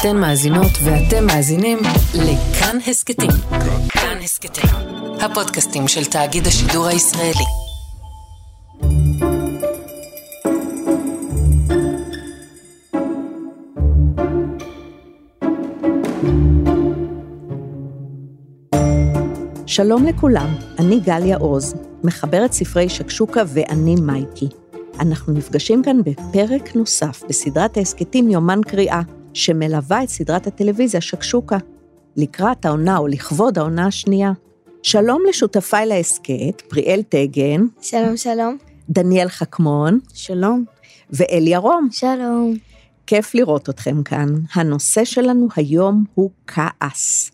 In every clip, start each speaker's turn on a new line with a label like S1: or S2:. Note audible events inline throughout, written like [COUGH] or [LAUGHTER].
S1: אתן מאזינות ואתם מאזינים לכאן הסכתים. כאן הסכתים, הפודקאסטים של תאגיד השידור הישראלי.
S2: שלום לכולם, אני גליה עוז, מחברת ספרי שקשוקה ואני מייקי. אנחנו נפגשים כאן בפרק נוסף בסדרת ההסכתים יומן קריאה, שמלווה את סדרת הטלוויזיה שקשוקה, לקראת העונה או לכבוד העונה השנייה. שלום לשותפיי להסכת, פריאל טגן,
S3: שלום, שלום.
S2: דניאל חכמון
S3: שלום.
S2: ואל ירום.
S3: שלום.
S2: כיף לראות אתכם כאן. הנושא שלנו היום הוא כעס,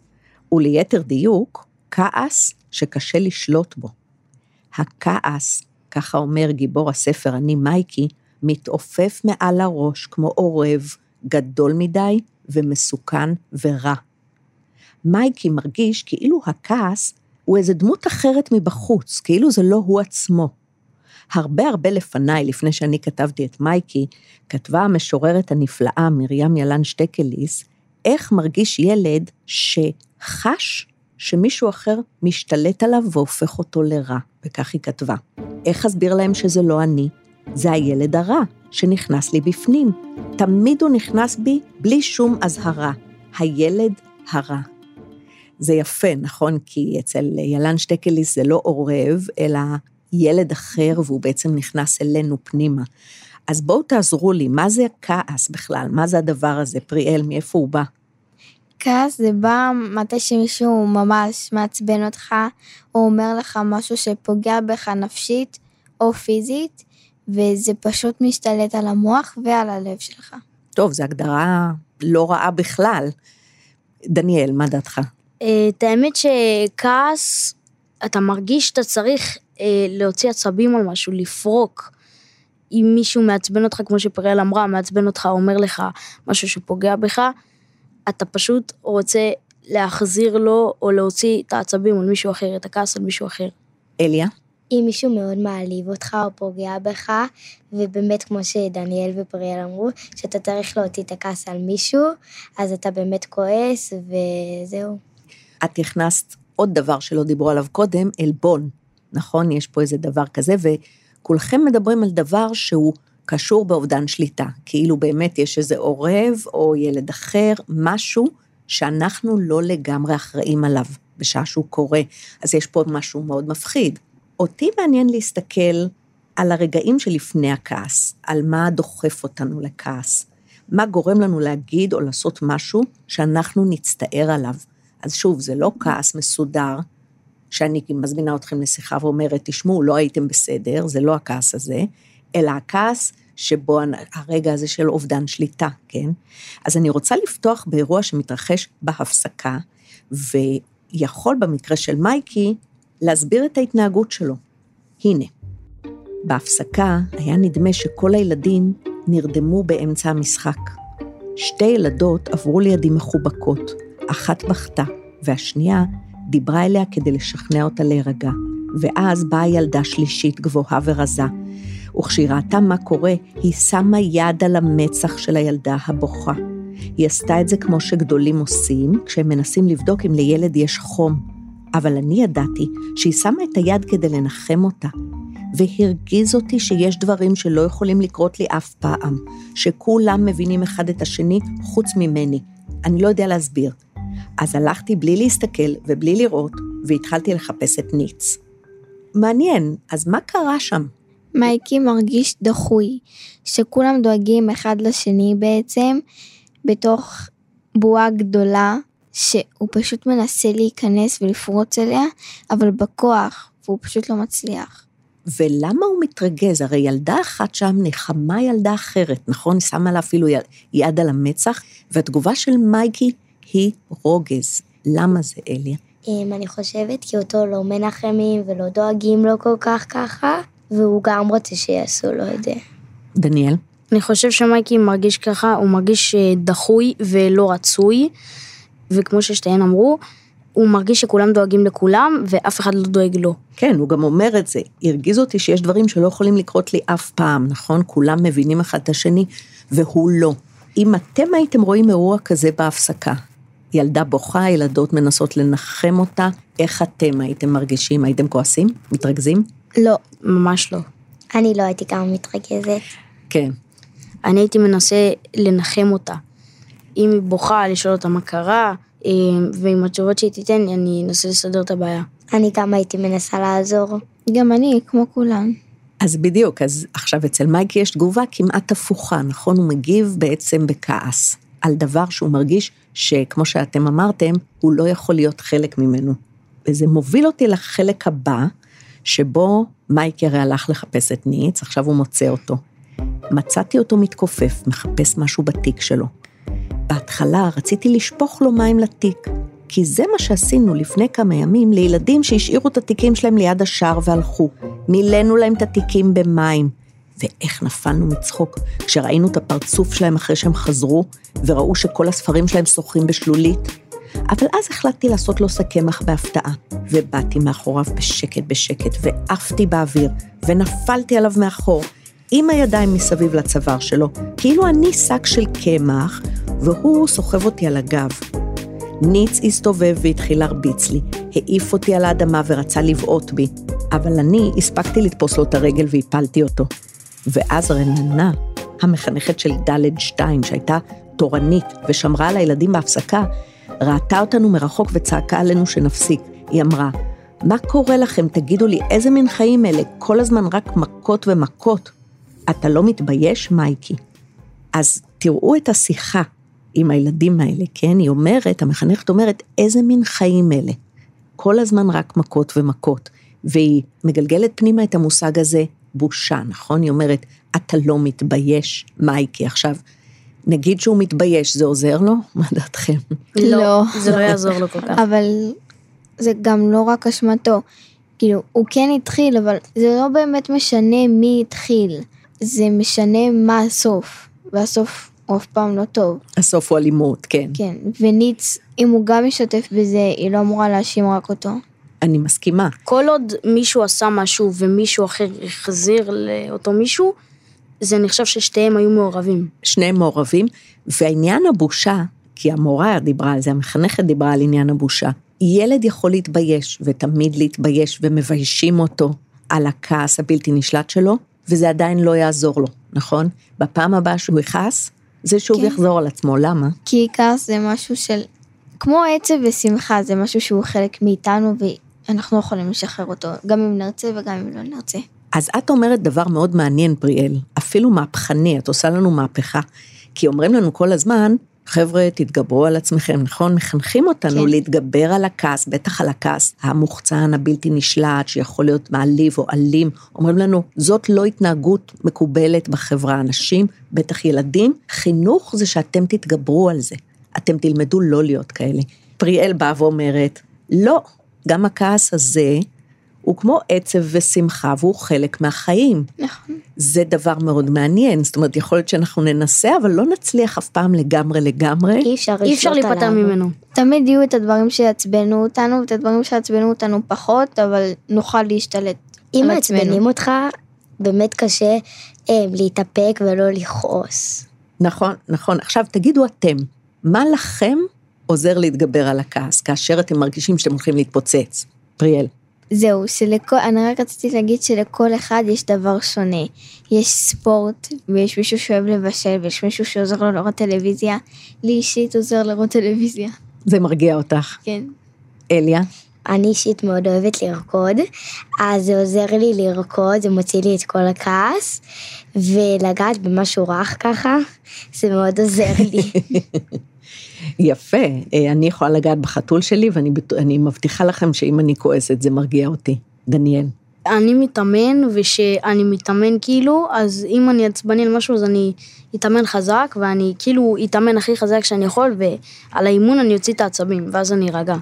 S2: וליתר דיוק, כעס שקשה לשלוט בו. הכעס, ככה אומר גיבור הספר אני מייקי, מתעופף מעל הראש כמו עורב, גדול מדי ומסוכן ורע. מייקי מרגיש כאילו הכעס הוא איזה דמות אחרת מבחוץ, כאילו זה לא הוא עצמו. הרבה הרבה לפניי, לפני שאני כתבתי את מייקי, כתבה המשוררת הנפלאה מרים ילן שטקליס, איך מרגיש ילד שחש שמישהו אחר משתלט עליו והופך אותו לרע, וכך היא כתבה. איך אסביר להם שזה לא אני? זה הילד הרע שנכנס לי בפנים. תמיד הוא נכנס בי בלי שום אזהרה. הילד הרע. זה יפה, נכון? כי אצל ילן שטקליס זה לא עורב, אלא ילד אחר, והוא בעצם נכנס אלינו פנימה. אז בואו תעזרו לי, מה זה כעס בכלל? מה זה הדבר הזה? פריאל, מאיפה הוא בא?
S3: כעס זה בא מתי שמישהו ממש מעצבן אותך, או אומר לך משהו שפוגע בך נפשית או פיזית, וזה פשוט משתלט על המוח ועל הלב שלך.
S2: טוב, זו הגדרה לא רעה בכלל. דניאל, מה דעתך?
S4: אה, את האמת שכעס, אתה מרגיש שאתה צריך אה, להוציא עצבים על משהו, לפרוק. אם מישהו מעצבן אותך, כמו שפריאל אמרה, מעצבן אותך, אומר לך משהו שפוגע בך, אתה פשוט רוצה להחזיר לו או להוציא את העצבים על מישהו אחר, את הכעס על מישהו אחר.
S2: אליה?
S5: אם מישהו מאוד מעליב אותך או פוגע בך, ובאמת כמו שדניאל ופריאל אמרו, שאתה צריך להוציא את הכעס על מישהו, אז אתה באמת כועס, וזהו.
S2: את הכנסת עוד דבר שלא דיברו עליו קודם, עלבון, נכון? יש פה איזה דבר כזה, וכולכם מדברים על דבר שהוא קשור באובדן שליטה, כאילו באמת יש איזה עורב או ילד אחר, משהו שאנחנו לא לגמרי אחראים עליו בשעה שהוא קורה, אז יש פה משהו מאוד מפחיד. אותי מעניין להסתכל על הרגעים שלפני הכעס, על מה דוחף אותנו לכעס, מה גורם לנו להגיד או לעשות משהו שאנחנו נצטער עליו. אז שוב, זה לא כעס מסודר, שאני מזמינה אתכם לשיחה ואומרת, תשמעו, לא הייתם בסדר, זה לא הכעס הזה, אלא הכעס שבו הרגע הזה של אובדן שליטה, כן? אז אני רוצה לפתוח באירוע שמתרחש בהפסקה, ויכול במקרה של מייקי להסביר את ההתנהגות שלו. הנה, בהפסקה היה נדמה שכל הילדים נרדמו באמצע המשחק. שתי ילדות עברו לידי מחובקות, אחת בכתה, והשנייה דיברה אליה כדי לשכנע אותה להירגע. ואז באה ילדה שלישית גבוהה ורזה, וכשהיא ראתה מה קורה, היא שמה יד על המצח של הילדה הבוכה. היא עשתה את זה כמו שגדולים עושים, כשהם מנסים לבדוק אם לילד יש חום. אבל אני ידעתי שהיא שמה את היד כדי לנחם אותה, והרגיז אותי שיש דברים שלא יכולים לקרות לי אף פעם, שכולם מבינים אחד את השני חוץ ממני. אני לא יודע להסביר. אז הלכתי בלי להסתכל ובלי לראות, והתחלתי לחפש את ניץ. מעניין, אז מה קרה שם?
S3: מייקי מרגיש דחוי, שכולם דואגים אחד לשני בעצם, בתוך בועה גדולה, שהוא פשוט מנסה להיכנס ולפרוץ אליה, אבל בכוח, והוא פשוט לא מצליח.
S2: ולמה הוא מתרגז? הרי ילדה אחת שם נחמה ילדה אחרת, נכון? שמה לה אפילו יד על המצח, והתגובה של מייקי היא רוגז. למה זה, אליה?
S5: אמ, אני חושבת כי אותו לא מנחמים ולא דואגים לו כל כך ככה, והוא גם רוצה שיעשו לו את זה.
S2: דניאל?
S4: אני חושב שמייקי מרגיש ככה, הוא מרגיש אה, דחוי ולא רצוי, וכמו ששתיהן אמרו, הוא מרגיש שכולם דואגים לכולם, ואף אחד לא דואג לו.
S2: כן, הוא גם אומר את זה. הרגיז אותי שיש דברים שלא יכולים לקרות לי אף פעם, נכון? כולם מבינים אחד את השני, והוא לא. אם אתם הייתם רואים אירוע כזה בהפסקה, ילדה בוכה, ילדות מנסות לנחם אותה, איך אתם הייתם מרגישים? הייתם כועסים? מתרכזים?
S3: לא.
S4: ממש לא.
S5: אני לא הייתי כמה מתרכזת.
S2: כן.
S4: אני הייתי מנסה לנחם אותה. אם היא בוכה, לשאול אותה מה קרה, אה, ועם התשובות שהיא תיתן, אני אנסה לסדר את הבעיה.
S5: אני גם הייתי מנסה לעזור.
S3: גם אני, כמו כולם.
S2: אז בדיוק, אז עכשיו אצל מייקי יש תגובה כמעט הפוכה, נכון? הוא מגיב בעצם בכעס על דבר שהוא מרגיש שכמו שאתם אמרתם, הוא לא יכול להיות חלק ממנו. וזה מוביל אותי לחלק הבא, שבו מייקי הרי הלך לחפש את ניץ, עכשיו הוא מוצא אותו. מצאתי אותו מתכופף, מחפש משהו בתיק שלו. בהתחלה רציתי לשפוך לו מים לתיק, כי זה מה שעשינו לפני כמה ימים לילדים שהשאירו את התיקים שלהם ליד השער והלכו. מילאנו להם את התיקים במים. ואיך נפלנו מצחוק כשראינו את הפרצוף שלהם אחרי שהם חזרו, וראו שכל הספרים שלהם שוחים בשלולית. אבל אז החלטתי לעשות לו סכמח בהפתעה, ובאתי מאחוריו בשקט בשקט, ועפתי באוויר, ונפלתי עליו מאחור, עם הידיים מסביב לצוואר שלו, כאילו אני שק של קמח, והוא סוחב אותי על הגב. ניץ הסתובב והתחיל להרביץ לי, העיף אותי על האדמה ורצה לבעוט בי, אבל אני הספקתי לתפוס לו את הרגל והפלתי אותו. ואז רננה, המחנכת של ד' 2, שהייתה תורנית ושמרה על הילדים בהפסקה, ראתה אותנו מרחוק וצעקה עלינו שנפסיק. היא אמרה, מה קורה לכם? תגידו לי, איזה מין חיים אלה? כל הזמן רק מכות ומכות. אתה לא מתבייש, מייקי? אז תראו את השיחה עם הילדים האלה, כן? היא אומרת, המחנכת אומרת, איזה מין חיים אלה? כל הזמן רק מכות ומכות. והיא מגלגלת פנימה את המושג הזה, בושה, נכון? היא אומרת, אתה לא מתבייש, מייקי. עכשיו, נגיד שהוא מתבייש, זה עוזר לו? [LAUGHS] מה דעתכם?
S3: לא.
S4: זה לא יעזור לו כל כך.
S3: אבל זה גם לא רק אשמתו. כאילו, הוא כן התחיל, אבל זה לא באמת משנה מי התחיל. זה משנה מה הסוף. והסוף הוא אף פעם לא טוב.
S2: הסוף הוא אלימות, כן.
S3: כן. וניץ, אם הוא גם משתף בזה, היא לא אמורה להאשים רק אותו.
S2: אני מסכימה.
S4: כל עוד מישהו עשה משהו ומישהו אחר החזיר לאותו מישהו, זה נחשב ששתיהם היו מעורבים.
S2: שניהם מעורבים, ועניין הבושה, כי המורה דיברה על זה, המחנכת דיברה על עניין הבושה. ילד יכול להתבייש, ותמיד להתבייש, ומביישים אותו על הכעס הבלתי נשלט שלו, וזה עדיין לא יעזור לו, נכון? בפעם הבאה שהוא יכעס, זה שוב
S3: כן.
S2: יחזור על עצמו, למה?
S3: כי כעס זה משהו של... כמו עצב ושמחה, זה משהו שהוא חלק מאיתנו, ואנחנו לא יכולים לשחרר אותו, גם אם נרצה וגם אם לא נרצה.
S2: אז את אומרת דבר מאוד מעניין, פריאל, אפילו מהפכני, את עושה לנו מהפכה. כי אומרים לנו כל הזמן, חבר'ה, תתגברו על עצמכם, נכון? מחנכים אותנו
S3: כן.
S2: להתגבר על הכעס, בטח על הכעס המוחצן, הבלתי נשלט, שיכול להיות מעליב או אלים. אומרים לנו, זאת לא התנהגות מקובלת בחברה. אנשים, בטח ילדים, חינוך זה שאתם תתגברו על זה. אתם תלמדו לא להיות כאלה. פריאל באה ואומרת, לא, גם הכעס הזה הוא כמו עצב ושמחה והוא חלק מהחיים.
S3: נכון.
S2: זה דבר מאוד מעניין, זאת אומרת, יכול להיות שאנחנו ננסה, אבל לא נצליח אף פעם לגמרי לגמרי.
S5: אי אפשר
S4: אי אפשר להיפטר. ממנו.
S3: תמיד יהיו את הדברים שיעצבנו אותנו, ואת הדברים שיעצבנו אותנו פחות, אבל נוכל להשתלט
S5: אם
S3: על עצמנו.
S5: מעצבנים אותך, באמת קשה אה, להתאפק ולא לכעוס.
S2: נכון, נכון. עכשיו תגידו אתם, מה לכם עוזר להתגבר על הכעס, כאשר אתם מרגישים שאתם הולכים להתפוצץ? פריאל.
S3: זהו, שלכל, אני רק רציתי להגיד שלכל אחד יש דבר שונה. יש ספורט, ויש מישהו שאוהב לבשל, ויש מישהו שעוזר לו לראות טלוויזיה. לי אישית עוזר לראות טלוויזיה.
S2: זה מרגיע אותך.
S3: כן.
S2: אליה?
S5: אני אישית מאוד אוהבת לרקוד, אז זה עוזר לי לרקוד, זה מוציא לי את כל הכעס, ולגעת במשהו רך ככה, זה מאוד עוזר לי. [LAUGHS]
S2: יפה, אה, אני יכולה לגעת בחתול שלי, ואני בט- אני מבטיחה לכם שאם אני כועסת זה מרגיע אותי. דניאל.
S4: אני מתאמן, וכשאני מתאמן כאילו, אז אם אני עצבני על משהו, אז אני אתאמן חזק, ואני כאילו אתאמן הכי חזק שאני יכול, ועל האימון אני אוציא את העצבים, ואז אני ארגע.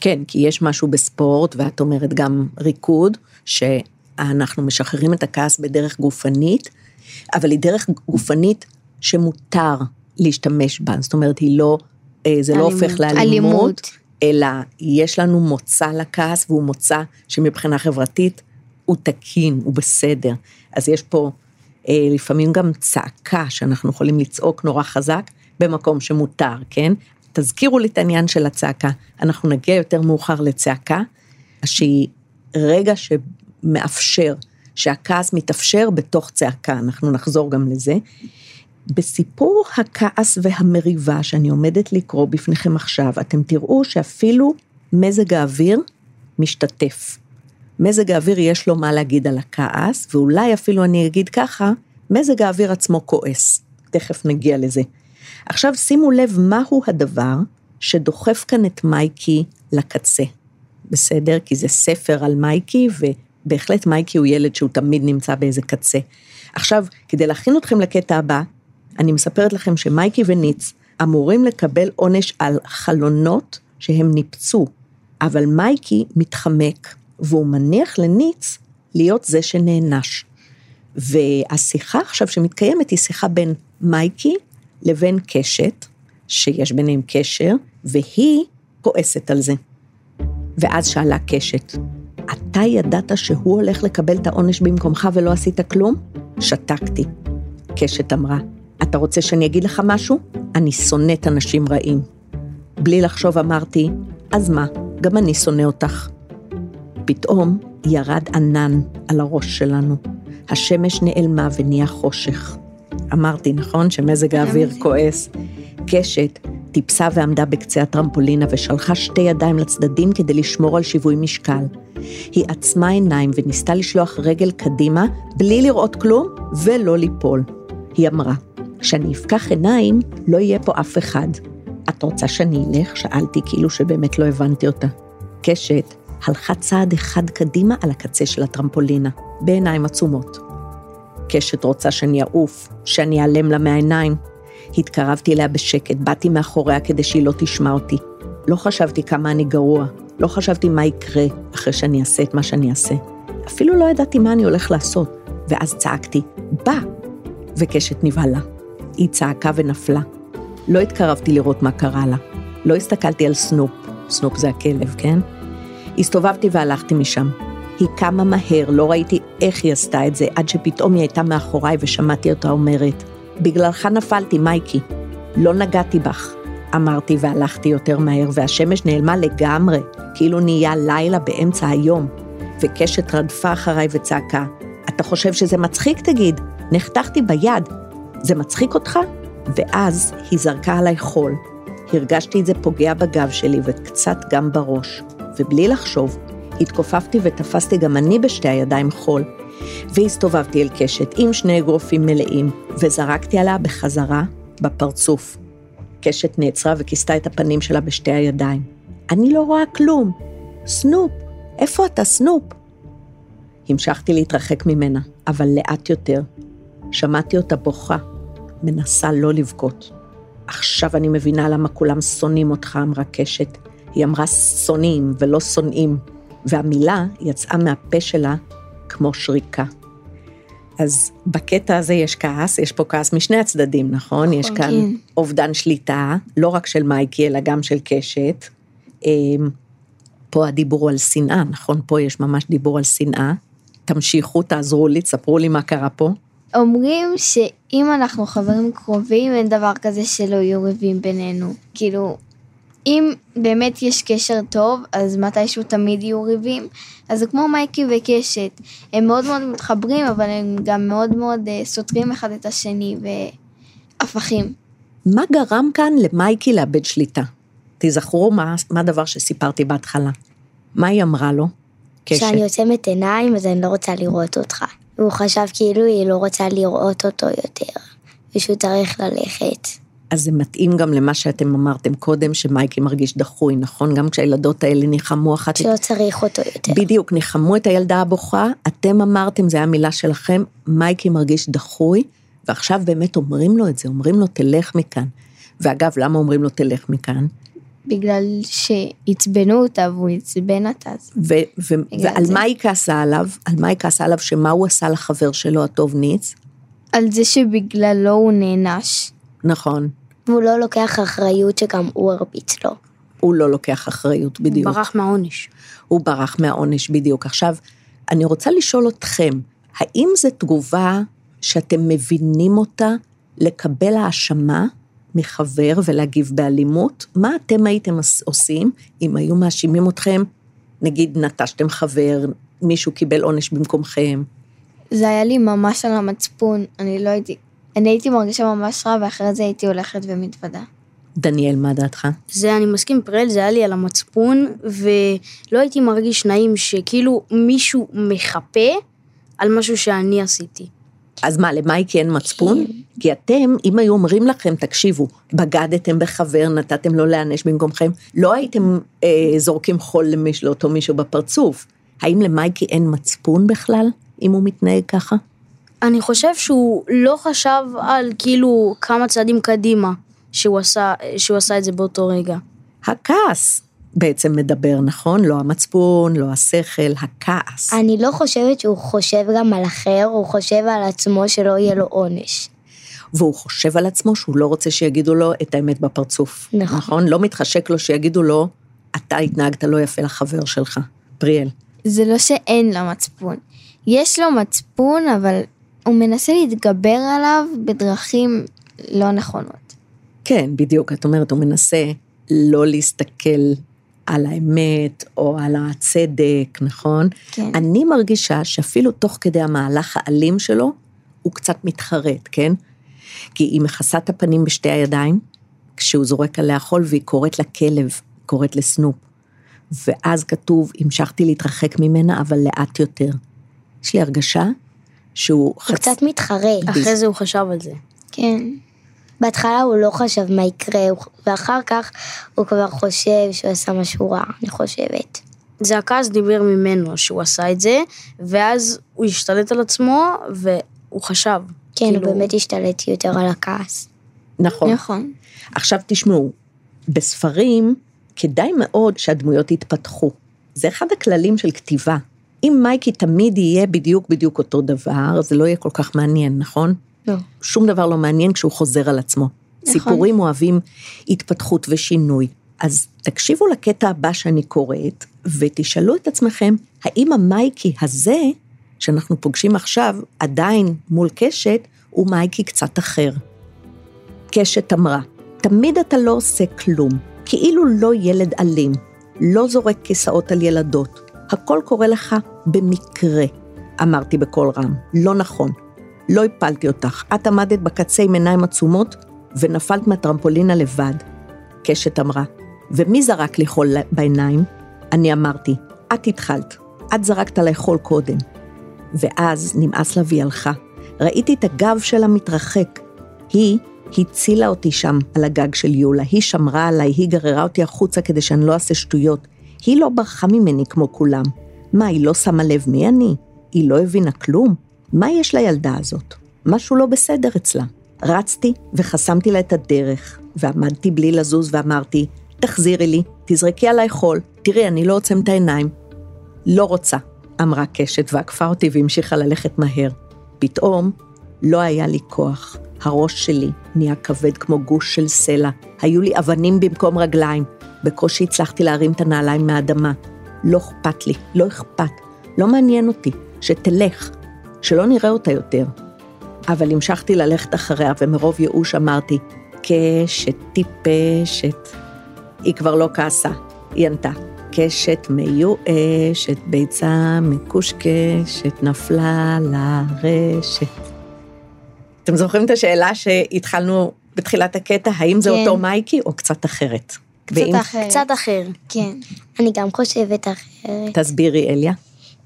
S2: כן, כי יש משהו בספורט, ואת אומרת גם ריקוד, שאנחנו משחררים את הכעס בדרך גופנית, אבל היא דרך גופנית שמותר להשתמש בה, זאת אומרת, היא לא, אה, זה לא
S4: אלימות.
S2: הופך לאלימות,
S3: אלימות.
S2: אלא יש לנו מוצא לכעס, והוא מוצא שמבחינה חברתית הוא תקין, הוא בסדר. אז יש פה אה, לפעמים גם צעקה, שאנחנו יכולים לצעוק נורא חזק, במקום שמותר, כן? תזכירו לי את העניין של הצעקה. אנחנו נגיע יותר מאוחר לצעקה, שהיא רגע שמאפשר, שהכעס מתאפשר בתוך צעקה, אנחנו נחזור גם לזה. בסיפור הכעס והמריבה שאני עומדת לקרוא בפניכם עכשיו, אתם תראו שאפילו מזג האוויר משתתף. מזג האוויר יש לו מה להגיד על הכעס, ואולי אפילו אני אגיד ככה, מזג האוויר עצמו כועס. תכף נגיע לזה. עכשיו שימו לב מהו הדבר שדוחף כאן את מייקי לקצה. בסדר? כי זה ספר על מייקי, ובהחלט מייקי הוא ילד שהוא תמיד נמצא באיזה קצה. עכשיו, כדי להכין אתכם לקטע הבא, אני מספרת לכם שמייקי וניץ אמורים לקבל עונש על חלונות שהם ניפצו, אבל מייקי מתחמק, והוא מניח לניץ להיות זה שנענש. והשיחה עכשיו שמתקיימת היא שיחה בין מייקי לבין קשת, שיש ביניהם קשר, והיא כועסת על זה. ואז שאלה קשת, אתה ידעת שהוא הולך לקבל את העונש במקומך ולא עשית כלום? שתקתי. קשת אמרה, אתה רוצה שאני אגיד לך משהו? אני שונאת אנשים רעים. בלי לחשוב אמרתי, אז מה, גם אני שונא אותך. פתאום ירד ענן על הראש שלנו. השמש נעלמה ונהיה חושך. אמרתי, נכון, שמזג האוויר כועס. קשת טיפסה ועמדה בקצה הטרמפולינה ושלחה שתי ידיים לצדדים כדי לשמור על שיווי משקל. היא עצמה עיניים וניסתה לשלוח רגל קדימה בלי לראות כלום ולא ליפול. היא אמרה, כשאני אפקח עיניים, לא יהיה פה אף אחד. את רוצה שאני אלך? שאלתי כאילו שבאמת לא הבנתי אותה. קשת הלכה צעד אחד קדימה על הקצה של הטרמפולינה, בעיניים עצומות. קשת רוצה שאני אעוף, שאני אעלם לה מהעיניים. התקרבתי אליה בשקט, באתי מאחוריה כדי שהיא לא תשמע אותי. לא חשבתי כמה אני גרוע, לא חשבתי מה יקרה אחרי שאני אעשה את מה שאני אעשה. אפילו לא ידעתי מה אני הולך לעשות, ואז צעקתי, בא! וקשת נבהלה. היא צעקה ונפלה. לא התקרבתי לראות מה קרה לה. לא הסתכלתי על סנופ, סנופ זה הכלב, כן? הסתובבתי והלכתי משם. היא קמה מהר, לא ראיתי איך היא עשתה את זה, עד שפתאום היא הייתה מאחוריי ושמעתי אותה אומרת, בגללך נפלתי, מייקי. לא נגעתי בך. אמרתי והלכתי יותר מהר, והשמש נעלמה לגמרי, כאילו נהיה לילה באמצע היום. וקשת רדפה אחריי וצעקה, אתה חושב שזה מצחיק, תגיד? נחתכתי ביד. זה מצחיק אותך? ואז היא זרקה עליי חול. הרגשתי את זה פוגע בגב שלי וקצת גם בראש. ובלי לחשוב, התכופפתי ותפסתי גם אני בשתי הידיים חול, והסתובבתי אל קשת עם שני אגרופים מלאים, וזרקתי עליה בחזרה בפרצוף. קשת נעצרה וכיסתה את הפנים שלה בשתי הידיים. אני לא רואה כלום. סנופ, איפה אתה, סנופ? המשכתי להתרחק ממנה, אבל לאט יותר. שמעתי אותה בוכה, מנסה לא לבכות. עכשיו אני מבינה למה כולם שונאים אותך, אמרה קשת. היא אמרה שונאים ולא שונאים, והמילה יצאה מהפה שלה כמו שריקה. אז בקטע הזה יש כעס, יש פה כעס משני הצדדים, נכון? נכון יש כאן כן. אובדן שליטה, לא רק של מייקי, אלא גם של קשת. אמ, פה הדיבור על שנאה, נכון? פה יש ממש דיבור על שנאה. תמשיכו, תעזרו לי, תספרו לי מה קרה פה.
S3: אומרים שאם אנחנו חברים קרובים, אין דבר כזה שלא יהיו ריבים בינינו. כאילו, אם באמת יש קשר טוב, אז מתישהו תמיד יהיו ריבים. אז זה כמו מייקי וקשת, הם מאוד מאוד מתחברים, אבל הם גם מאוד מאוד אה, סותרים אחד את השני והפכים.
S2: מה גרם כאן למייקי לאבד שליטה? תזכרו מה, מה הדבר שסיפרתי בהתחלה. מה היא אמרה לו?
S5: כשאני עוצמת עיניים אז אני לא רוצה לראות אותך. והוא חשב כאילו היא לא רוצה לראות אותו יותר, ושהוא צריך ללכת.
S2: אז זה מתאים גם למה שאתם אמרתם קודם, שמייקי מרגיש דחוי, נכון? גם כשהילדות האלה ניחמו אחת...
S5: שלא צריך אותו יותר.
S2: בדיוק, ניחמו את הילדה הבוכה, אתם אמרתם, זו הייתה מילה שלכם, מייקי מרגיש דחוי, ועכשיו באמת אומרים לו את זה, אומרים לו, תלך מכאן. ואגב, למה אומרים לו, תלך מכאן?
S3: בגלל שעצבנו אותה והוא עצבן אותה.
S2: ועל זה. מה היא כעסה עליו? על מה היא כעסה עליו? שמה הוא עשה לחבר שלו הטוב ניץ?
S3: על זה שבגללו הוא נענש.
S2: נכון.
S5: והוא לא לוקח אחריות שגם הוא הרביץ לו.
S2: הוא לא לוקח אחריות, בדיוק.
S4: הוא ברח מהעונש.
S2: הוא ברח מהעונש, בדיוק. עכשיו, אני רוצה לשאול אתכם, האם זו תגובה שאתם מבינים אותה לקבל האשמה מחבר ולהגיב באלימות? מה אתם הייתם עושים אם היו מאשימים אתכם, נגיד נטשתם חבר, מישהו קיבל עונש במקומכם?
S3: זה היה לי ממש על המצפון, אני לא הייתי, אני הייתי מרגישה ממש רע, ואחרי זה הייתי הולכת ומתוודה.
S2: דניאל, מה דעתך?
S4: זה, אני מסכים פרל, זה היה לי על המצפון, ולא הייתי מרגיש נעים שכאילו מישהו מחפה על משהו שאני עשיתי.
S2: אז מה, למייקי אין מצפון? כי אתם, אם היו אומרים לכם, תקשיבו, בגדתם בחבר, נתתם לו להיענש במקומכם, לא הייתם אה, זורקים חול למיש, לאותו מישהו בפרצוף. האם למייקי אין מצפון בכלל, אם הוא מתנהג ככה?
S4: אני חושב שהוא לא חשב על כאילו כמה צעדים קדימה שהוא עשה, שהוא עשה את זה באותו רגע.
S2: הכעס בעצם מדבר, נכון? לא המצפון, לא השכל, הכעס.
S5: אני לא חושבת שהוא חושב גם על אחר, הוא חושב על עצמו שלא יהיה לו עונש.
S2: והוא חושב על עצמו שהוא לא רוצה שיגידו לו את האמת בפרצוף.
S5: נכון.
S2: נכון? לא מתחשק לו שיגידו לו, אתה התנהגת לא יפה לחבר שלך. פריאל.
S3: זה לא שאין לו מצפון. יש לו מצפון, אבל הוא מנסה להתגבר עליו בדרכים לא נכונות.
S2: כן, בדיוק. את אומרת, הוא מנסה לא להסתכל על האמת או על הצדק, נכון?
S3: כן.
S2: אני מרגישה שאפילו תוך כדי המהלך האלים שלו, הוא קצת מתחרט, כן? כי היא מכסה את הפנים בשתי הידיים, כשהוא זורק עליה חול והיא קוראת לכלב, קוראת לסנופ. ואז כתוב, המשכתי להתרחק ממנה, אבל לאט יותר. יש לי הרגשה שהוא
S5: הוא
S2: חצ...
S5: קצת מתחרט.
S4: אחרי זה הוא חשב על זה.
S3: כן.
S5: בהתחלה הוא לא חשב מה יקרה, ואחר כך הוא כבר חושב שהוא עשה משהו רע, אני חושבת.
S4: זה הכעס דיבר ממנו שהוא עשה את זה, ואז הוא השתלט על עצמו, והוא חשב.
S5: כן,
S4: כאילו,
S5: הוא באמת השתלט יותר על הכעס.
S2: נכון.
S3: נכון.
S2: עכשיו תשמעו, בספרים כדאי מאוד שהדמויות יתפתחו. זה אחד הכללים של כתיבה. אם מייקי תמיד יהיה בדיוק בדיוק אותו דבר, זה לא יהיה כל כך מעניין, נכון?
S5: לא.
S2: שום דבר לא מעניין כשהוא חוזר על עצמו.
S3: נכון.
S2: סיפורים אוהבים התפתחות ושינוי. אז תקשיבו לקטע הבא שאני קוראת, ותשאלו את עצמכם, האם המייקי הזה, שאנחנו פוגשים עכשיו, עדיין מול קשת, הוא מייקי קצת אחר. קשת אמרה, תמיד אתה לא עושה כלום, כאילו לא ילד אלים, לא זורק כיסאות על ילדות, הכל קורה לך במקרה. אמרתי בקול רם, לא נכון, לא הפלתי אותך, את עמדת בקצה עם עיניים עצומות ונפלת מהטרמפולינה לבד. קשת אמרה, ומי זרק לי חול בעיניים? אני אמרתי, את התחלת, את זרקת עליי חול קודם. ואז נמאס לה והיא הלכה. ראיתי את הגב שלה מתרחק. היא הצילה אותי שם על הגג של יולה, היא שמרה עליי, היא גררה אותי החוצה כדי שאני לא אעשה שטויות. היא לא ברחה ממני כמו כולם. מה, היא לא שמה לב מי אני? היא לא הבינה כלום? מה יש לילדה הזאת? משהו לא בסדר אצלה. רצתי וחסמתי לה את הדרך, ועמדתי בלי לזוז ואמרתי, תחזירי לי, תזרקי עליי חול, תראי, אני לא עוצם את העיניים. לא רוצה, אמרה קשת ועקפה אותי והמשיכה ללכת מהר. פתאום לא היה לי כוח. הראש שלי נהיה כבד כמו גוש של סלע. היו לי אבנים במקום רגליים. בקושי הצלחתי להרים את הנעליים מהאדמה. לא אכפת לי, לא אכפת. לא מעניין אותי. שתלך. שלא נראה אותה יותר. אבל המשכתי ללכת אחריה, ומרוב ייאוש אמרתי, קשת טיפשת. היא כבר לא כעסה, היא ענתה, קשת מיואשת, ביצה מקושקשת, נפלה לרשת. אתם זוכרים את השאלה שהתחלנו בתחילת הקטע, האם זה
S3: כן.
S2: אותו מייקי או קצת אחרת?
S3: קצת
S2: ואם-
S3: אחרת.
S4: קצת אחר.
S3: כן.
S5: אני גם חושבת אחרת.
S2: תסבירי, אליה.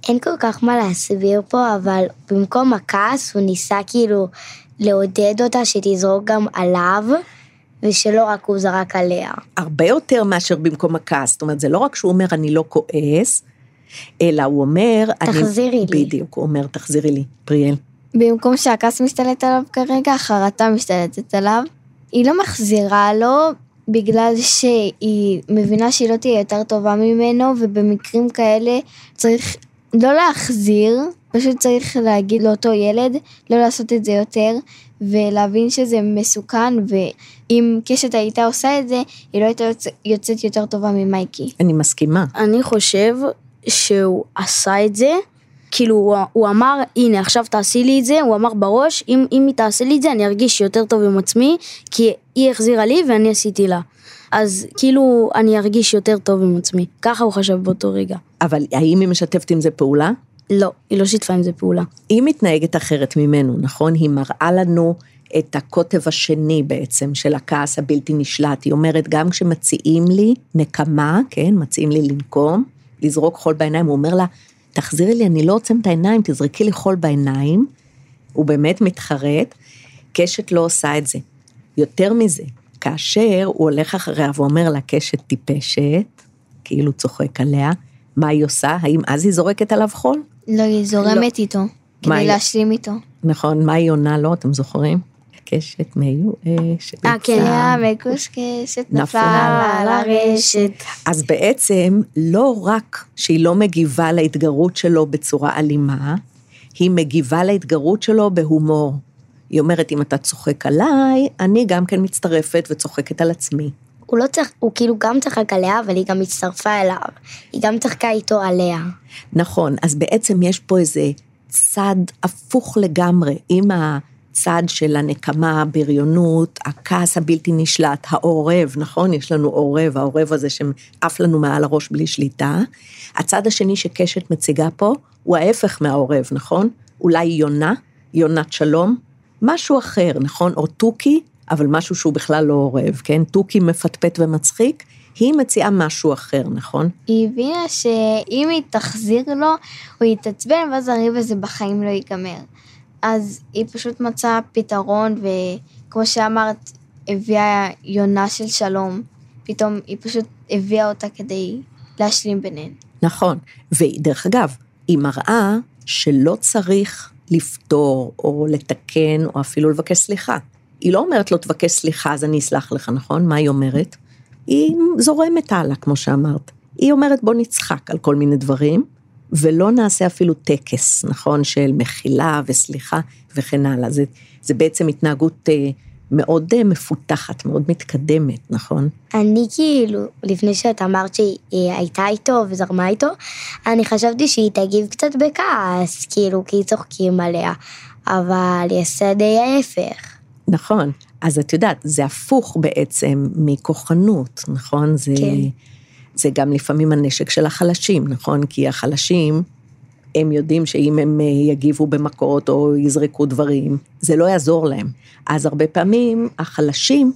S5: אין כל כך מה להסביר פה, אבל במקום הכעס הוא ניסה כאילו לעודד אותה שתזרוק גם עליו, ושלא רק הוא זרק עליה.
S2: הרבה יותר מאשר במקום הכעס. זאת אומרת, זה לא רק שהוא אומר, אני לא כועס, אלא הוא אומר... אני-
S5: תחזירי לי.
S2: בדיוק, הוא אומר, תחזירי לי. פריאל.
S3: במקום שהכעס משתלט עליו כרגע, החרטה משתלטת עליו. היא לא מחזירה לו בגלל שהיא מבינה שהיא לא תהיה יותר טובה ממנו, ובמקרים כאלה צריך לא להחזיר, פשוט צריך להגיד לאותו ילד לא לעשות את זה יותר, ולהבין שזה מסוכן, ואם קשת הייתה עושה את זה, היא לא הייתה יוצא, יוצאת יותר טובה ממייקי.
S2: אני מסכימה.
S4: אני חושב שהוא עשה את זה כאילו, הוא, הוא אמר, הנה, עכשיו תעשי לי את זה, הוא אמר בראש, אם, אם היא תעשה לי את זה, אני ארגיש יותר טוב עם עצמי, כי היא החזירה לי ואני עשיתי לה. אז כאילו, אני ארגיש יותר טוב עם עצמי. ככה הוא חשב באותו רגע.
S2: אבל האם היא משתפת עם זה פעולה?
S4: לא, היא לא שיתפה עם זה פעולה.
S2: היא מתנהגת אחרת ממנו, נכון? היא מראה לנו את הקוטב השני בעצם של הכעס הבלתי נשלט. היא אומרת, גם כשמציעים לי נקמה, כן, מציעים לי לנקום, לזרוק חול בעיניים, הוא אומר לה, תחזירי לי, אני לא עוצם את העיניים, תזרקי לי חול בעיניים. הוא באמת מתחרט, קשת לא עושה את זה. יותר מזה, כאשר הוא הולך אחריה ואומר לה, קשת טיפשת, כאילו צוחק עליה, מה היא עושה? האם אז היא זורקת עליו חול?
S3: לא, היא זורמת איתו,
S2: מה
S3: כדי
S2: היא-
S3: להשלים איתו.
S2: נכון, מה היא עונה לו, אתם זוכרים? קשת מיואשת.
S4: אה, כן.
S3: היה מקושקשת,
S2: נפלה
S3: על הרשת.
S2: אז בעצם, לא רק שהיא לא מגיבה להתגרות שלו בצורה אלימה, היא מגיבה להתגרות שלו בהומור. היא אומרת, אם אתה צוחק עליי, אני גם כן מצטרפת וצוחקת על עצמי.
S5: הוא לא צריך, הוא כאילו גם צחק עליה, אבל היא גם הצטרפה אליו. היא גם צחקה איתו עליה.
S2: נכון, אז בעצם יש פה איזה צד הפוך לגמרי, עם הצד של הנקמה, הבריונות, הכעס הבלתי נשלט, העורב, נכון? יש לנו עורב, העורב הזה שעף לנו מעל הראש בלי שליטה. הצד השני שקשת מציגה פה, הוא ההפך מהעורב, נכון? אולי יונה, יונת שלום, משהו אחר, נכון? או תוכי, אבל משהו שהוא בכלל לא עורב, כן? תוכי מפטפט ומצחיק, היא מציעה משהו אחר, נכון?
S3: היא הבינה שאם היא תחזיר לו, הוא יתעצבן, ואז הריב הזה בחיים לא ייגמר. אז היא פשוט מצאה פתרון, וכמו שאמרת, הביאה יונה של שלום. פתאום היא פשוט הביאה אותה כדי להשלים ביניהן.
S2: נכון, ודרך אגב, היא מראה שלא צריך לפתור או לתקן או אפילו לבקש סליחה. היא לא אומרת לו תבקש סליחה אז אני אסלח לך, נכון? מה היא אומרת? היא זורמת הלאה, כמו שאמרת. היא אומרת בוא נצחק על כל מיני דברים, ולא נעשה אפילו טקס, נכון? של מחילה וסליחה וכן הלאה. זה, זה בעצם התנהגות אה, מאוד אה, מפותחת, מאוד מתקדמת, נכון?
S5: אני כאילו, לפני שאת אמרת שהיא אה, הייתה איתו וזרמה איתו, אני חשבתי שהיא תגיב קצת בכעס, כאילו, כי צוחקים עליה, אבל היא עושה די ההפך.
S2: נכון. אז את יודעת, זה הפוך בעצם מכוחנות, נכון? זה,
S5: כן.
S2: זה גם לפעמים הנשק של החלשים, נכון? כי החלשים, הם יודעים שאם הם אה, יגיבו במכות או יזרקו דברים, זה לא יעזור להם. אז הרבה פעמים החלשים,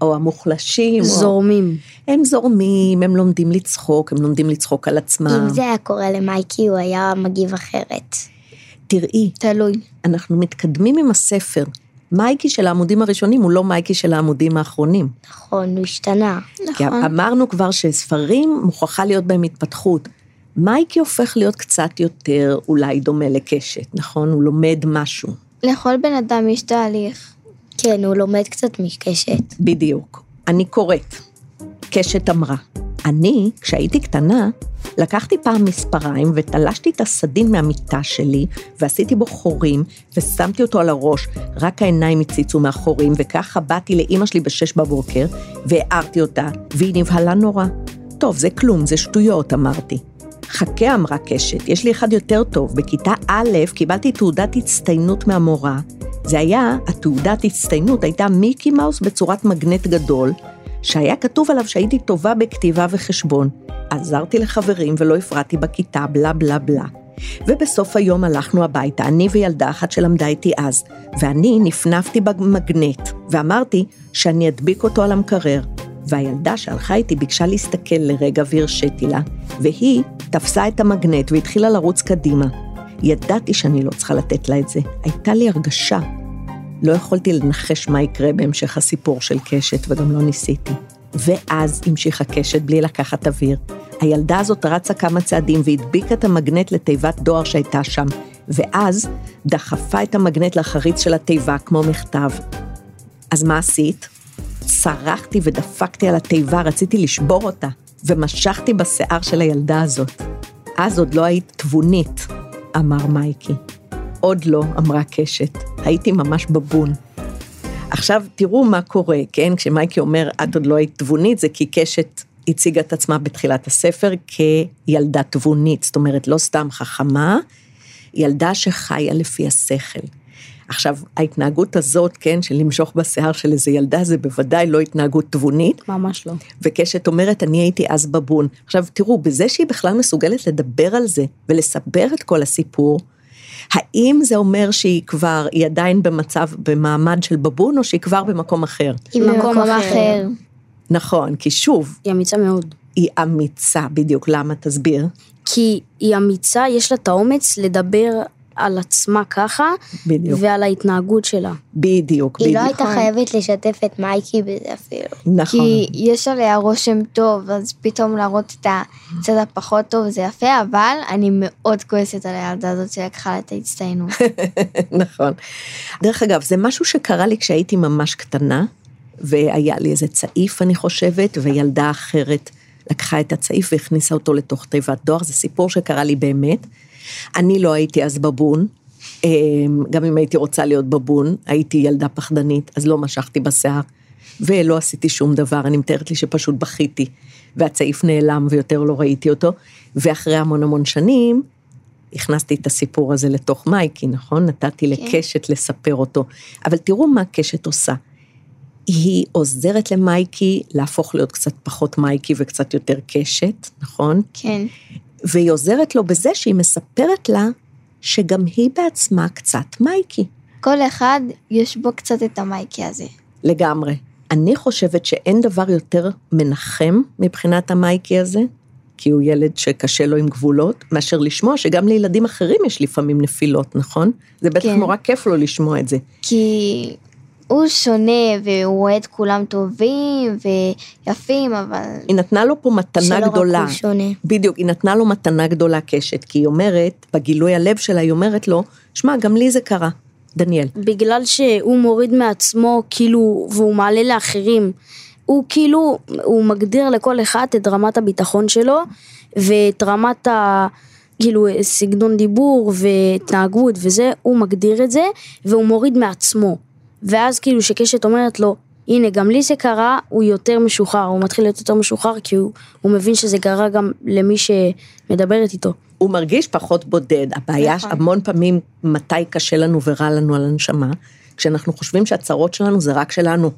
S2: או המוחלשים, או...
S4: זורמים.
S2: הם זורמים, הם לומדים לצחוק, הם לומדים לצחוק על עצמם.
S5: אם זה היה קורה למייקי, הוא היה מגיב אחרת.
S2: תראי,
S3: תלוי.
S2: אנחנו מתקדמים עם הספר. מייקי של העמודים הראשונים הוא לא מייקי של העמודים האחרונים.
S5: נכון, הוא השתנה.
S2: כי
S3: נכון.
S2: אמרנו כבר שספרים מוכרחה להיות בהם התפתחות. מייקי הופך להיות קצת יותר אולי דומה לקשת, נכון? הוא לומד משהו.
S3: לכל בן אדם יש תהליך.
S5: כן, הוא לומד קצת מקשת.
S2: בדיוק. אני קוראת. קשת אמרה, אני, כשהייתי קטנה, לקחתי פעם מספריים ותלשתי את הסדין מהמיטה שלי, ועשיתי בו חורים, ושמתי אותו על הראש, רק העיניים הציצו מהחורים, וככה באתי לאימא שלי בשש בבוקר, והערתי אותה, והיא נבהלה נורא. טוב, זה כלום, זה שטויות, אמרתי. חכה, אמרה קשת, יש לי אחד יותר טוב. בכיתה א' קיבלתי תעודת הצטיינות מהמורה. זה היה, התעודת הצטיינות הייתה מיקי מאוס בצורת מגנט גדול, שהיה כתוב עליו שהייתי טובה בכתיבה וחשבון. עזרתי לחברים ולא הפרעתי בכיתה, בלה בלה בלה. ובסוף היום הלכנו הביתה, אני וילדה אחת שלמדה איתי אז, ואני נפנפתי במגנט, ואמרתי שאני אדביק אותו על המקרר. והילדה שהלכה איתי ביקשה להסתכל לרגע והרשיתי לה, והיא תפסה את המגנט והתחילה לרוץ קדימה. ידעתי שאני לא צריכה לתת לה את זה, הייתה לי הרגשה. לא יכולתי לנחש מה יקרה בהמשך הסיפור של קשת, וגם לא ניסיתי. ואז המשיכה קשת בלי לקחת אוויר. הילדה הזאת רצה כמה צעדים והדביקה את המגנט לתיבת דואר שהייתה שם, ואז דחפה את המגנט לחריץ של התיבה כמו מכתב. אז מה עשית? צרחתי ודפקתי על התיבה, רציתי לשבור אותה, ומשכתי בשיער של הילדה הזאת. אז עוד לא היית תבונית, אמר מייקי. עוד לא, אמרה קשת, הייתי ממש בבון. עכשיו תראו מה קורה, כן? כשמייקי אומר, את עוד לא היית תבונית, זה כי קשת הציגה את עצמה בתחילת הספר כילדה תבונית, זאת אומרת, לא סתם חכמה, ילדה שחיה לפי השכל. עכשיו, ההתנהגות הזאת, כן, של למשוך בשיער של איזה ילדה, זה בוודאי לא התנהגות תבונית,
S4: ממש לא.
S2: וקשת אומרת, אני הייתי אז בבון. עכשיו, תראו, בזה שהיא בכלל מסוגלת לדבר על זה ולספר את כל הסיפור, האם זה אומר שהיא כבר, היא עדיין במצב, במעמד של בבון, או שהיא כבר במקום אחר?
S5: היא במקום אחר.
S2: נכון, כי שוב,
S4: היא אמיצה מאוד.
S2: היא אמיצה, בדיוק, למה? תסביר.
S4: כי היא אמיצה, יש לה את האומץ לדבר על עצמה ככה,
S2: בדיוק.
S4: ועל ההתנהגות שלה.
S2: בדיוק,
S5: היא לא
S2: בדיוק.
S5: הייתה חייבת לשתף את מייקי בזה אפילו.
S2: נכון.
S3: כי יש עליה רושם טוב, אז פתאום להראות את הצד הפחות טוב זה יפה, אבל אני מאוד כועסת על הילדה הזאת שלקחה לה את ההצטיינות. [LAUGHS]
S2: נכון. דרך אגב, זה משהו שקרה לי כשהייתי ממש קטנה, והיה לי איזה צעיף, אני חושבת, וילדה אחרת לקחה את הצעיף והכניסה אותו לתוך תיבת דואר, זה סיפור שקרה לי באמת. אני לא הייתי אז בבון, אמ, גם אם הייתי רוצה להיות בבון, הייתי ילדה פחדנית, אז לא משכתי בשיער, ולא עשיתי שום דבר, אני מתארת לי שפשוט בכיתי, והצעיף נעלם ויותר לא ראיתי אותו, ואחרי המון המון שנים, הכנסתי את הסיפור הזה לתוך מייקי, נכון? נתתי לקשת לספר אותו. אבל תראו מה קשת עושה. היא עוזרת למייקי להפוך להיות קצת פחות מייקי וקצת יותר קשת, נכון?
S3: כן.
S2: והיא עוזרת לו בזה שהיא מספרת לה שגם היא בעצמה קצת מייקי.
S3: כל אחד יש בו קצת את המייקי הזה.
S2: לגמרי. אני חושבת שאין דבר יותר מנחם מבחינת המייקי הזה, כי הוא ילד שקשה לו עם גבולות, מאשר לשמוע שגם לילדים אחרים יש לפעמים נפילות, נכון? זה בטח
S3: כן.
S2: נורא כיף לו לשמוע את זה.
S3: כי הוא שונה והוא רואה את כולם טובים ויפים, אבל
S2: היא נתנה לו פה מתנה
S5: שלא רק
S2: גדולה.
S5: הוא שונה.
S2: בדיוק, היא נתנה לו מתנה גדולה קשת, כי היא אומרת, בגילוי הלב שלה, היא אומרת לו, שמע, גם לי זה קרה, דניאל.
S4: בגלל שהוא מוריד מעצמו, כאילו, והוא מעלה לאחרים. הוא כאילו, הוא מגדיר לכל אחד את רמת הביטחון שלו, ואת רמת ה... כאילו, סגנון דיבור והתנהגות וזה, הוא מגדיר את זה, והוא מוריד מעצמו. ואז כאילו שקשת אומרת לו, הנה, גם לי זה קרה, הוא יותר משוחרר, הוא מתחיל להיות יותר משוחרר, כי הוא, הוא מבין שזה קרה גם למי שמדברת איתו.
S2: הוא מרגיש פחות בודד. הבעיה,
S3: נכון.
S2: המון פעמים, מתי קשה לנו ורע לנו על הנשמה, כשאנחנו חושבים שהצרות שלנו זה רק שלנו.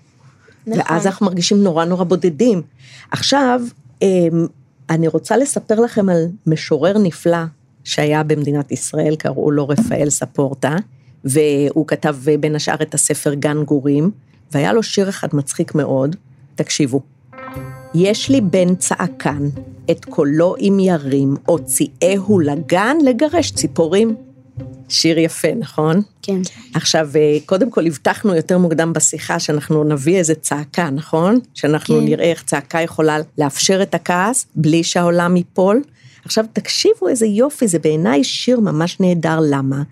S3: נכון.
S2: ואז אנחנו מרגישים נורא נורא בודדים. עכשיו, אמ, אני רוצה לספר לכם על משורר נפלא שהיה במדינת ישראל, קראו לו רפאל ספורטה, והוא כתב בין השאר את הספר גן גורים, והיה לו שיר אחד מצחיק מאוד, תקשיבו. יש לי בן צעקן, את קולו אם ירים, הוציאהו לגן לגרש ציפורים. שיר יפה, נכון?
S4: כן.
S2: עכשיו, אה, קודם כל הבטחנו יותר מוקדם בשיחה שאנחנו נביא איזה צעקה, נכון? שאנחנו
S3: כן.
S2: נראה איך צעקה יכולה לאפשר את הכעס בלי שהעולם ייפול. עכשיו, תקשיבו איזה יופי, זה בעיניי שיר ממש נהדר, למה?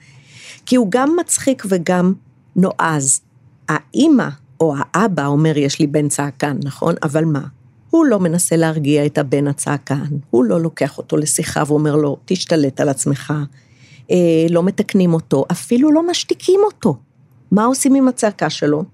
S2: כי הוא גם מצחיק וגם נועז. האימא או האבא אומר, יש לי בן צעקן, נכון? אבל מה? הוא לא מנסה להרגיע את הבן הצעקן, הוא לא לוקח אותו לשיחה ואומר לו, תשתלט על עצמך, אה, לא מתקנים אותו, אפילו לא משתיקים אותו. מה עושים עם הצעקה שלו?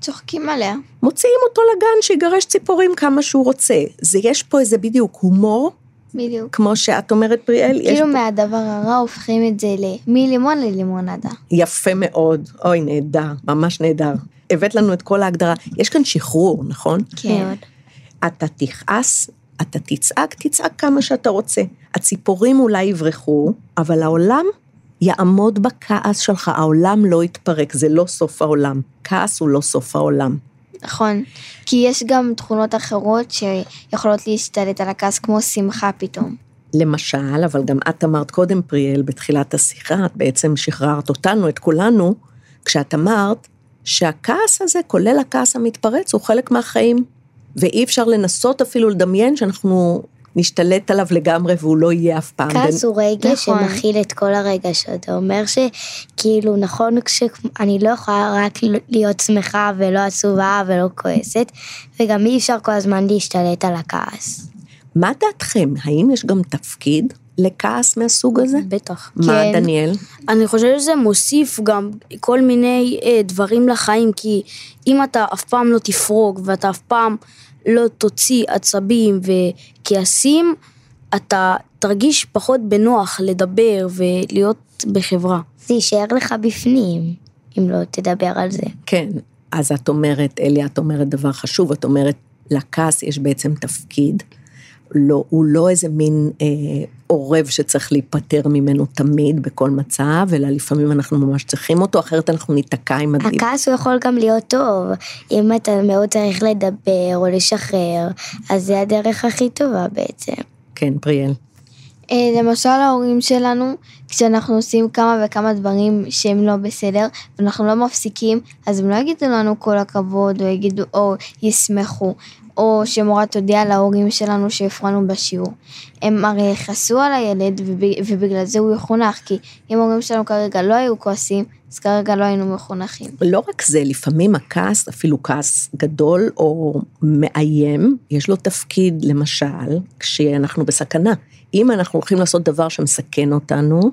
S3: צוחקים עליה.
S2: מוציאים אותו לגן שיגרש ציפורים כמה שהוא רוצה. זה יש פה איזה בדיוק הומור,
S3: בדיוק.
S2: כמו שאת אומרת, פריאל, יש
S3: כאילו. מהדבר הרע הופכים את זה מלימון ללימונדה.
S2: יפה מאוד, אוי, נהדר, ממש נהדר. הבאת לנו את כל ההגדרה. יש כאן שחרור, נכון?
S3: כן.
S2: אתה תכעס, אתה תצעק, תצעק כמה שאתה רוצה. הציפורים אולי יברחו, אבל העולם יעמוד בכעס שלך, העולם לא יתפרק, זה לא סוף העולם. כעס הוא לא סוף העולם.
S3: נכון. כי יש גם תכונות אחרות שיכולות להשתלט על הכעס, כמו שמחה פתאום.
S2: למשל, אבל גם את אמרת קודם, פריאל, בתחילת השיחה, את בעצם שחררת אותנו, את כולנו, כשאת אמרת שהכעס הזה, כולל הכעס המתפרץ, הוא חלק מהחיים, ואי אפשר לנסות אפילו לדמיין שאנחנו נשתלט עליו לגמרי והוא לא יהיה אף פעם.
S5: כעס הוא רגע
S3: נכון.
S5: שמכיל את כל הרגשות. זה אומר שכאילו, נכון, שאני לא יכולה רק להיות שמחה ולא עצובה ולא כועסת, וגם אי אפשר כל הזמן להשתלט על הכעס.
S2: מה דעתכם? האם יש גם תפקיד לכעס מהסוג הזה?
S4: בטח.
S2: מה,
S3: כן.
S2: דניאל?
S4: אני חושבת שזה מוסיף גם כל מיני אה, דברים לחיים, כי אם אתה אף פעם לא תפרוג ואתה אף פעם לא תוציא עצבים וכעסים, אתה תרגיש פחות בנוח לדבר ולהיות בחברה.
S5: זה יישאר לך בפנים, אם לא תדבר על זה.
S2: כן, אז את אומרת, אליה, את אומרת דבר חשוב, את אומרת, לכעס יש בעצם תפקיד, לא, הוא לא איזה מין אה, עורב שצריך להיפטר ממנו תמיד בכל מצב, אלא לפעמים אנחנו ממש צריכים אותו, אחרת אנחנו ניתקע עם הדיב.
S5: הכעס הוא יכול גם להיות טוב. אם אתה מאוד צריך לדבר או לשחרר, אז זה הדרך הכי טובה בעצם.
S2: כן, פריאל.
S3: אה, למשל ההורים שלנו, כשאנחנו עושים כמה וכמה דברים שהם לא בסדר, ואנחנו לא מפסיקים, אז הם לא יגידו לנו כל הכבוד, או יגידו, או ישמחו, או שמורה תודיע להורים שלנו שהפרענו בשיעור. הם הרי יכעסו על הילד, וב- ובגלל זה הוא יחונך, כי אם ההורים שלנו כרגע לא היו כועסים, אז כרגע לא היינו מחונכים.
S2: לא רק זה, לפעמים הכעס, אפילו כעס גדול או מאיים, יש לו תפקיד, למשל, כשאנחנו בסכנה. אם אנחנו הולכים לעשות דבר שמסכן אותנו,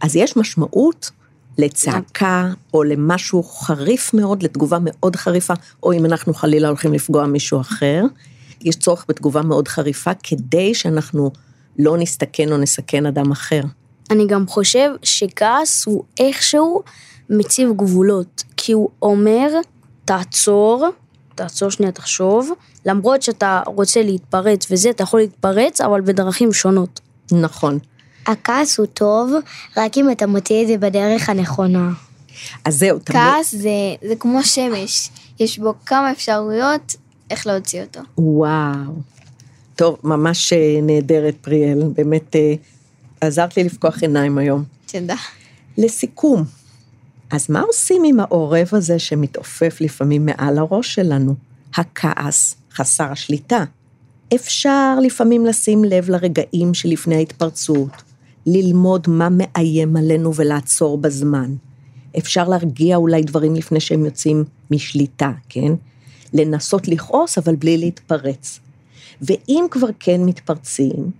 S2: אז יש משמעות לצעקה או למשהו חריף מאוד, לתגובה מאוד חריפה, או אם אנחנו חלילה הולכים לפגוע מישהו אחר, יש צורך בתגובה מאוד חריפה כדי שאנחנו לא נסתכן או נסכן אדם אחר.
S4: אני גם חושב שכעס הוא איכשהו מציב גבולות, כי הוא אומר, תעצור, תעצור שנייה, תחשוב, למרות שאתה רוצה להתפרץ וזה, אתה יכול להתפרץ, אבל בדרכים שונות.
S2: נכון.
S5: הכעס הוא טוב, רק אם אתה מוציא את זה בדרך הנכונה.
S2: אז זהו, תמיד...
S3: כעס זה, זה כמו שמש, יש בו כמה אפשרויות איך להוציא אותו.
S2: וואו. טוב, ממש אה, נהדרת, פריאל. באמת אה, עזרת לי לפקוח עיניים היום.
S3: תודה.
S2: לסיכום, אז מה עושים עם העורב הזה שמתעופף לפעמים מעל הראש שלנו? הכעס, חסר השליטה. אפשר לפעמים לשים לב לרגעים שלפני ההתפרצות, ללמוד מה מאיים עלינו ולעצור בזמן. אפשר להרגיע אולי דברים לפני שהם יוצאים משליטה, כן? לנסות לכעוס, אבל בלי להתפרץ. ואם כבר כן מתפרצים,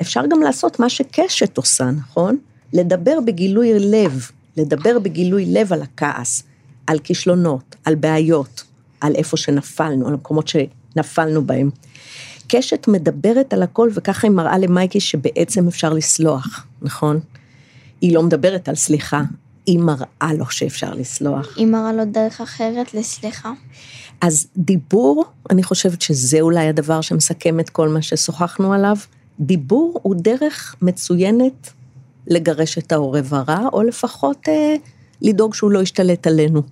S2: אפשר גם לעשות מה שקשת עושה, נכון? לדבר בגילוי לב, לדבר בגילוי לב על הכעס, על כישלונות, על בעיות, על איפה שנפלנו, על המקומות שנפלנו בהם. קשת מדברת על הכל, וככה היא מראה למייקי שבעצם אפשר לסלוח, נכון? היא לא מדברת על סליחה, היא מראה לו שאפשר לסלוח.
S3: היא מראה לו דרך אחרת לסליחה.
S2: אז דיבור, אני חושבת שזה אולי הדבר שמסכם את כל מה ששוחחנו עליו. דיבור הוא דרך מצוינת לגרש את העורב הרע, או לפחות אה, לדאוג שהוא לא ישתלט עלינו.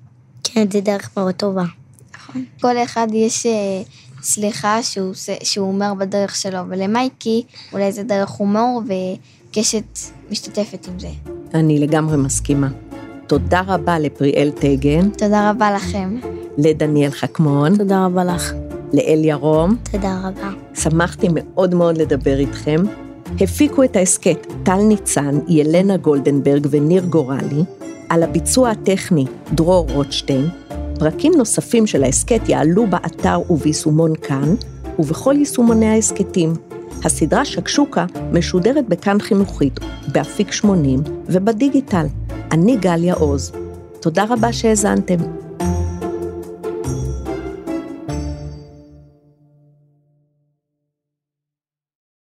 S5: כן, זה דרך מאוד טובה.
S3: נכון. כל אחד יש אה, סליחה שהוא, שהוא אומר בדרך שלו, ולמייקי אולי זה דרך הומור, וקשת משתתפת עם זה.
S2: אני לגמרי מסכימה. תודה רבה לפריאל טגן,
S3: תודה רבה לכם.
S2: לדניאל חכמון,
S4: תודה רבה לך.
S2: לאל ירום.
S5: תודה רבה.
S2: שמחתי מאוד מאוד לדבר איתכם. הפיקו את ההסכת טל ניצן, ילנה גולדנברג וניר גורלי, על הביצוע הטכני דרור רוטשטיין. פרקים נוספים של ההסכת יעלו באתר וביישומון כאן, ובכל יישומוני ההסכתים. הסדרה שקשוקה משודרת בכאן חינוכית, באפיק 80 ובדיגיטל. אני גליה עוז. תודה רבה שהאזנתם.